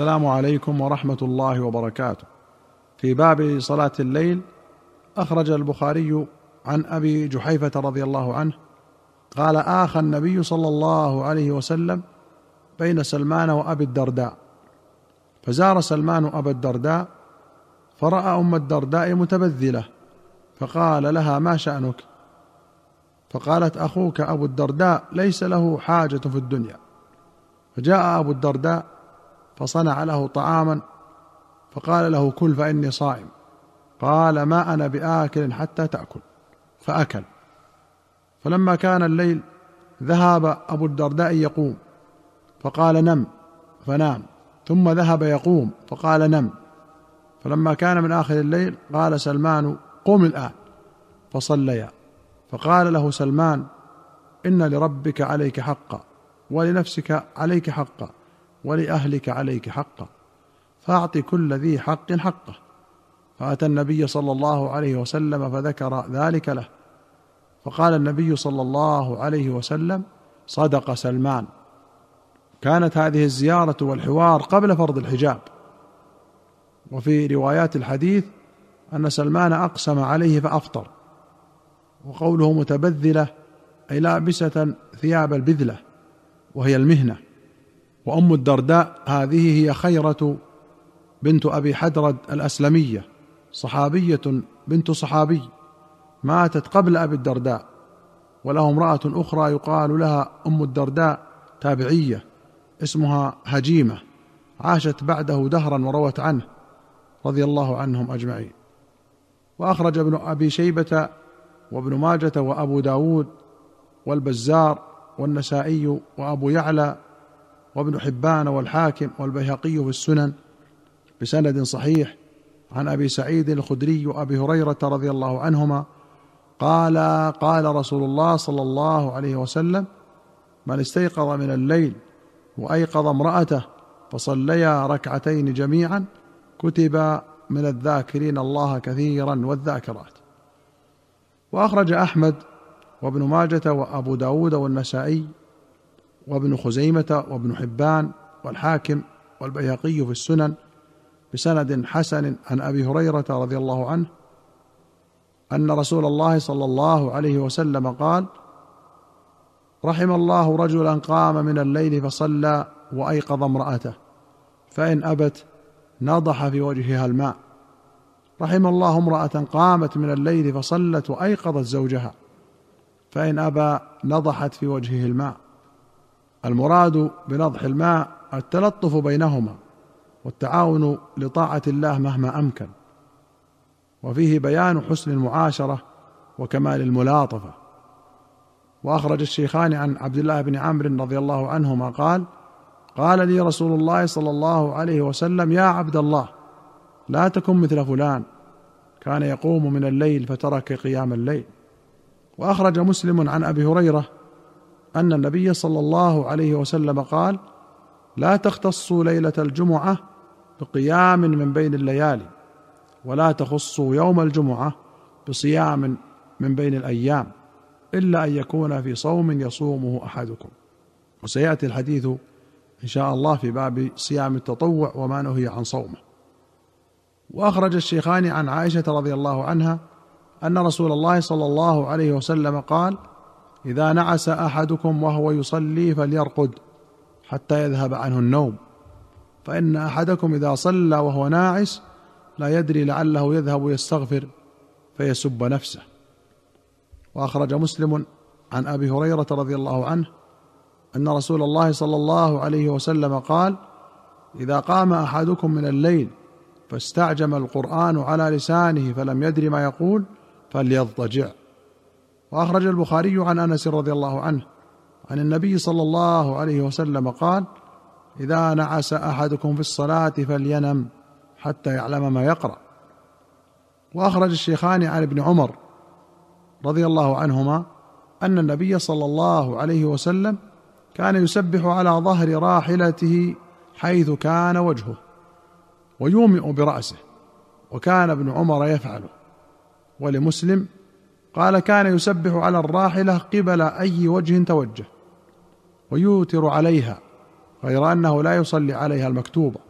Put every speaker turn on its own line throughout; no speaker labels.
السلام عليكم ورحمة الله وبركاته. في باب صلاة الليل أخرج البخاري عن أبي جحيفة رضي الله عنه قال آخى النبي صلى الله عليه وسلم بين سلمان وأبي الدرداء. فزار سلمان أبا الدرداء فرأى أم الدرداء متبذلة فقال لها ما شأنك؟ فقالت أخوك أبو الدرداء ليس له حاجة في الدنيا. فجاء أبو الدرداء فصنع له طعاما فقال له كل فإني صائم. قال ما أنا بآكل حتى تأكل. فأكل. فلما كان الليل ذهب أبو الدرداء يقوم. فقال نم. فنام. ثم ذهب يقوم. فقال نم. فلما كان من آخر الليل قال سلمان قم الآن. فصليا. فقال له سلمان إن لربك عليك حقا ولنفسك عليك حقا. ولأهلك عليك حقا. فأعط كل ذي حق حقه. فأتى النبي صلى الله عليه وسلم فذكر ذلك له. فقال النبي صلى الله عليه وسلم صدق سلمان. كانت هذه الزيارة والحوار قبل فرض الحجاب. وفي روايات الحديث أن سلمان أقسم عليه فأفطر. وقوله متبذلة أي لابسة ثياب البذلة وهي المهنة. وأم الدرداء هذه هي خيرة بنت أبي حدرد الأسلمية صحابية بنت صحابي ماتت قبل أبي الدرداء وله امرأة أخرى يقال لها أم الدرداء تابعية اسمها هجيمة عاشت بعده دهرا وروت عنه رضي الله عنهم أجمعين. وأخرج ابن أبي شيبة وابن ماجة وأبو داود والبزار والنسائي وأبو يعلى وابن حبان والحاكم والبيهقي في السنن بسند صحيح عن أبي سعيد الخدري وأبي هريرة رضي الله عنهما قال قال رسول الله صلى الله عليه وسلم من استيقظ من الليل وأيقظ امرأته فصليا ركعتين جميعا كتب من الذاكرين الله كثيرا والذاكرات وأخرج أحمد وابن ماجة وأبو داود والنسائي وابن خزيمة وابن حبان والحاكم والبيهقي في السنن بسند حسن عن أبي هريرة رضي الله عنه أن رسول الله صلى الله عليه وسلم قال رحم الله رجلا قام من الليل فصلى وأيقظ امرأته فإن أبت نضح في وجهها الماء. رحم الله امرأة قامت من الليل فصلت وأيقظت زوجها فإن ابى نضحت في وجهه الماء. المراد بنضح الماء التلطف بينهما والتعاون لطاعة الله مهما أمكن. وفيه بيان حسن المعاشرة وكمال الملاطفة. وأخرج الشيخان عن عبد الله بن عمرو رضي الله عنهما قال قال لي رسول الله صلى الله عليه وسلم يا عبد الله لا تكن مثل فلان كان يقوم من الليل فترك قيام الليل. وأخرج مسلم عن أبي هريرة أن النبي صلى الله عليه وسلم قال لا تختصوا ليلة الجمعة بقيام من بين الليالي ولا تخصوا يوم الجمعة بصيام من بين الأيام إلا أن يكون في صوم يصومه أحدكم. وسيأتي الحديث إن شاء الله في باب صيام التطوع وما نهي عن صومه. وأخرج الشيخان عن عائشة رضي الله عنها أن رسول الله صلى الله عليه وسلم قال إذا نعس أحدكم وهو يصلي فليرقد حتى يذهب عنه النوم. فإن أحدكم إذا صلى وهو ناعس لا يدري لعله يذهب يستغفر فيسب نفسه. وأخرج مسلم عن أبي هريرة رضي الله عنه أن رسول الله صلى الله عليه وسلم قال إذا قام أحدكم من الليل فاستعجم القرآن على لسانه فلم يدر ما يقول فليضطجع وأخرج البخاري عن أنس رضي الله عنه عن النبي صلى الله عليه وسلم قال إذا نعس أحدكم في الصلاة فلينم حتى يعلم ما يقرأ. وأخرج الشيخان عن ابن عمر رضي الله عنهما أن النبي صلى الله عليه وسلم كان يسبح على ظهر راحلته حيث كان وجهه ويومئ برأسه وكان ابن عمر يفعله ولمسلم قال كان يسبح على الراحلة قبل أي وجه توجه ويوتر عليها غير أنه لا يصلي عليها المكتوبة.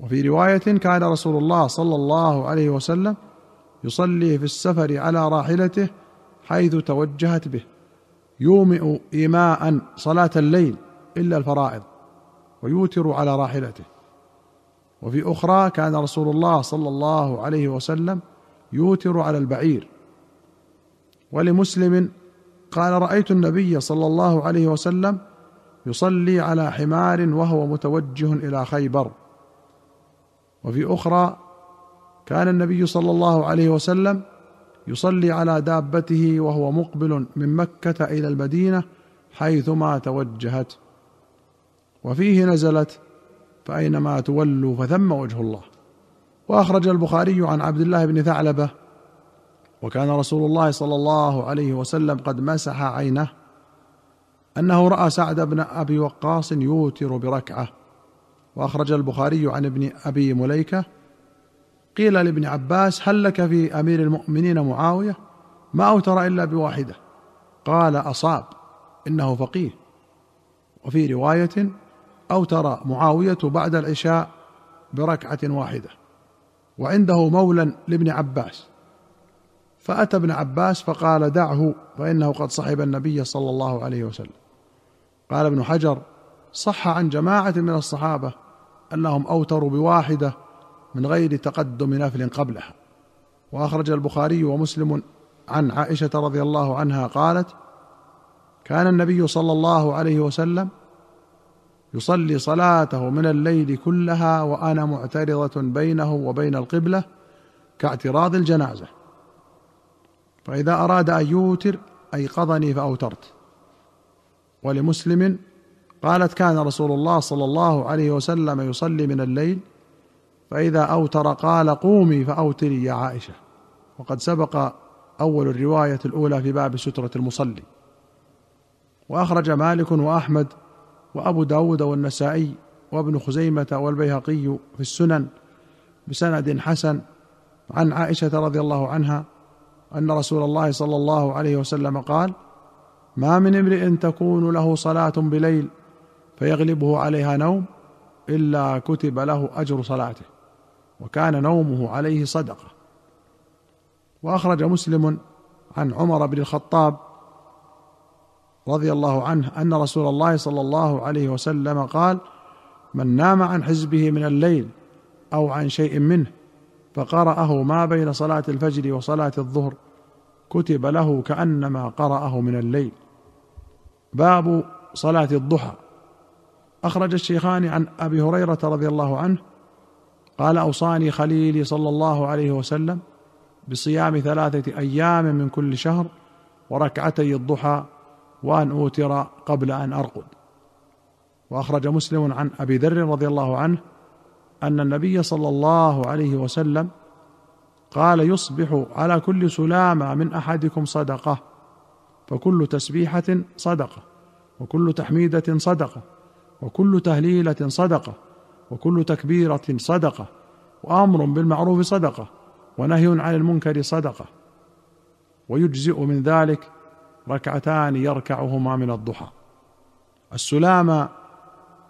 وفي رواية كان رسول الله صلى الله عليه وسلم يصلي في السفر على راحلته حيث توجهت به يومئ إيماء صلاة الليل إلا الفرائض ويوتر على راحلته. وفي أخرى كان رسول الله صلى الله عليه وسلم يوتر على البعير. ولمسلم قال رأيت النبي صلى الله عليه وسلم يصلي على حمار وهو متوجه إلى خيبر. وفي أخرى كان النبي صلى الله عليه وسلم يصلي على دابته وهو مقبل من مكة إلى المدينة حيثما توجهت. وفيه نزلت فأينما تولوا فثم وجه الله. وأخرج البخاري عن عبد الله بن ثعلبة وكان رسول الله صلى الله عليه وسلم قد مسح عينه أنه رأى سعد بن أبي وقاص يوتر بركعة. وأخرج البخاري عن ابن أبي مليكة قيل لابن عباس هل لك في أمير المؤمنين معاوية؟ ما أوتر إلا بواحدة. قال أصاب إنه فقيه. وفي رواية أوتر معاوية بعد العشاء بركعة واحدة. وعنده مولى لابن عباس. فأتى ابن عباس فقال دعه فإنه قد صحب النبي صلى الله عليه وسلم. قال ابن حجر صح عن جماعة من الصحابة أنهم أوتروا بواحدة من غير تقدم نفل قبلها. وأخرج البخاري ومسلم عن عائشة رضي الله عنها قالت كان النبي صلى الله عليه وسلم يصلي صلاته من الليل كلها وأنا معترضة بينه وبين القبلة كاعتراض الجنازة. فإذا أراد أن يوتر ايقظني فأوترت. ولمسلم قالت كان رسول الله صلى الله عليه وسلم يصلي من الليل فإذا أوتر قال قومي فأوتري يا عائشة. وقد سبق أول الرواية الأولى في باب سترة المصلي. وأخرج مالك وأحمد وأبو داود والنسائي وابن خزيمة والبيهقي في السنن بسند حسن عن عائشة رضي الله عنها أن رسول الله صلى الله عليه وسلم قال ما من امرئ تكون له صلاة بليل فيغلبه عليها نوم إلا كتب له أجر صلاته وكان نومه عليه صدقة. وأخرج مسلم عن عمر بن الخطاب رضي الله عنه أن رسول الله صلى الله عليه وسلم قال من نام عن حزبه من الليل أو عن شيء منه فقرأه ما بين صلاة الفجر وصلاة الظهر كتب له كأنما قرأه من الليل. باب صلاة الضحى. أخرج الشيخان عن أبي هريرة رضي الله عنه قال أوصاني خليلي صلى الله عليه وسلم بصيام ثلاثة أيام من كل شهر وركعتي الضحى وأن أوتر قبل أن أرقد. وأخرج مسلم عن أبي ذر رضي الله عنه أن النبي صلى الله عليه وسلم قال يصبح على كل سلامة من أحدكم صدقة فكل تسبيحة صدقة وكل تحميدة صدقة وكل تهليلة صدقة وكل تكبيرة صدقة وأمر بالمعروف صدقة ونهي عن المنكر صدقة. ويجزئ من ذلك ركعتان يركعهما من الضحى. السلامة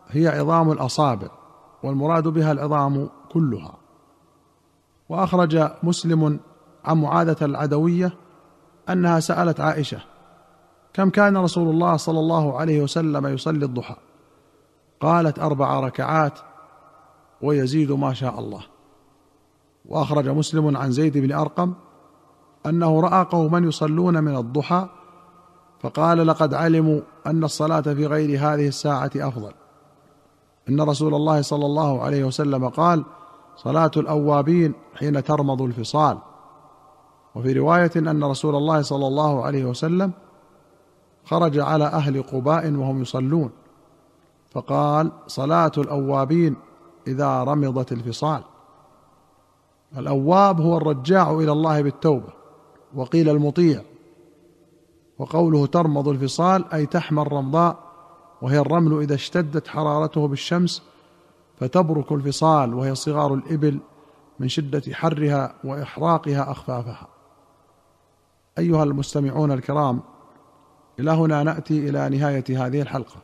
هي عظام الأصابع. والمراد بها العظام كلها. وأخرج مسلم عن معاذة العدوية أنها سألت عائشة كم كان رسول الله صلى الله عليه وسلم يصلي الضحى؟ قالت أربع ركعات ويزيد ما شاء الله. وأخرج مسلم عن زيد بن أرقم أنه رأى قوما يصلون من الضحى فقال لقد علموا أن الصلاة في غير هذه الساعة أفضل. أن رسول الله صلى الله عليه وسلم قال صلاة الأوابين حين ترمض الفصال. وفي رواية أن رسول الله صلى الله عليه وسلم خرج على أهل قباء وهم يصلون فقال صلاة الأوابين إذا رمضت الفصال. الأواب هو الرجاع إلى الله بالتوبة وقيل المطيع وقوله ترمض الفصال أي تحمى الرمضاء وهي الرمل إذا اشتدت حرارته بالشمس فتبرك الفصال وهي صغار الإبل من شدة حرها وإحراقها أخفافها. أيها المستمعون الكرام إلى هنا نأتي إلى نهاية هذه الحلقة.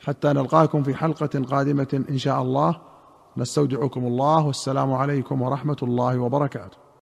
حتى نلقاكم في حلقة قادمة إن شاء الله. نستودعكم الله والسلام عليكم ورحمة الله وبركاته.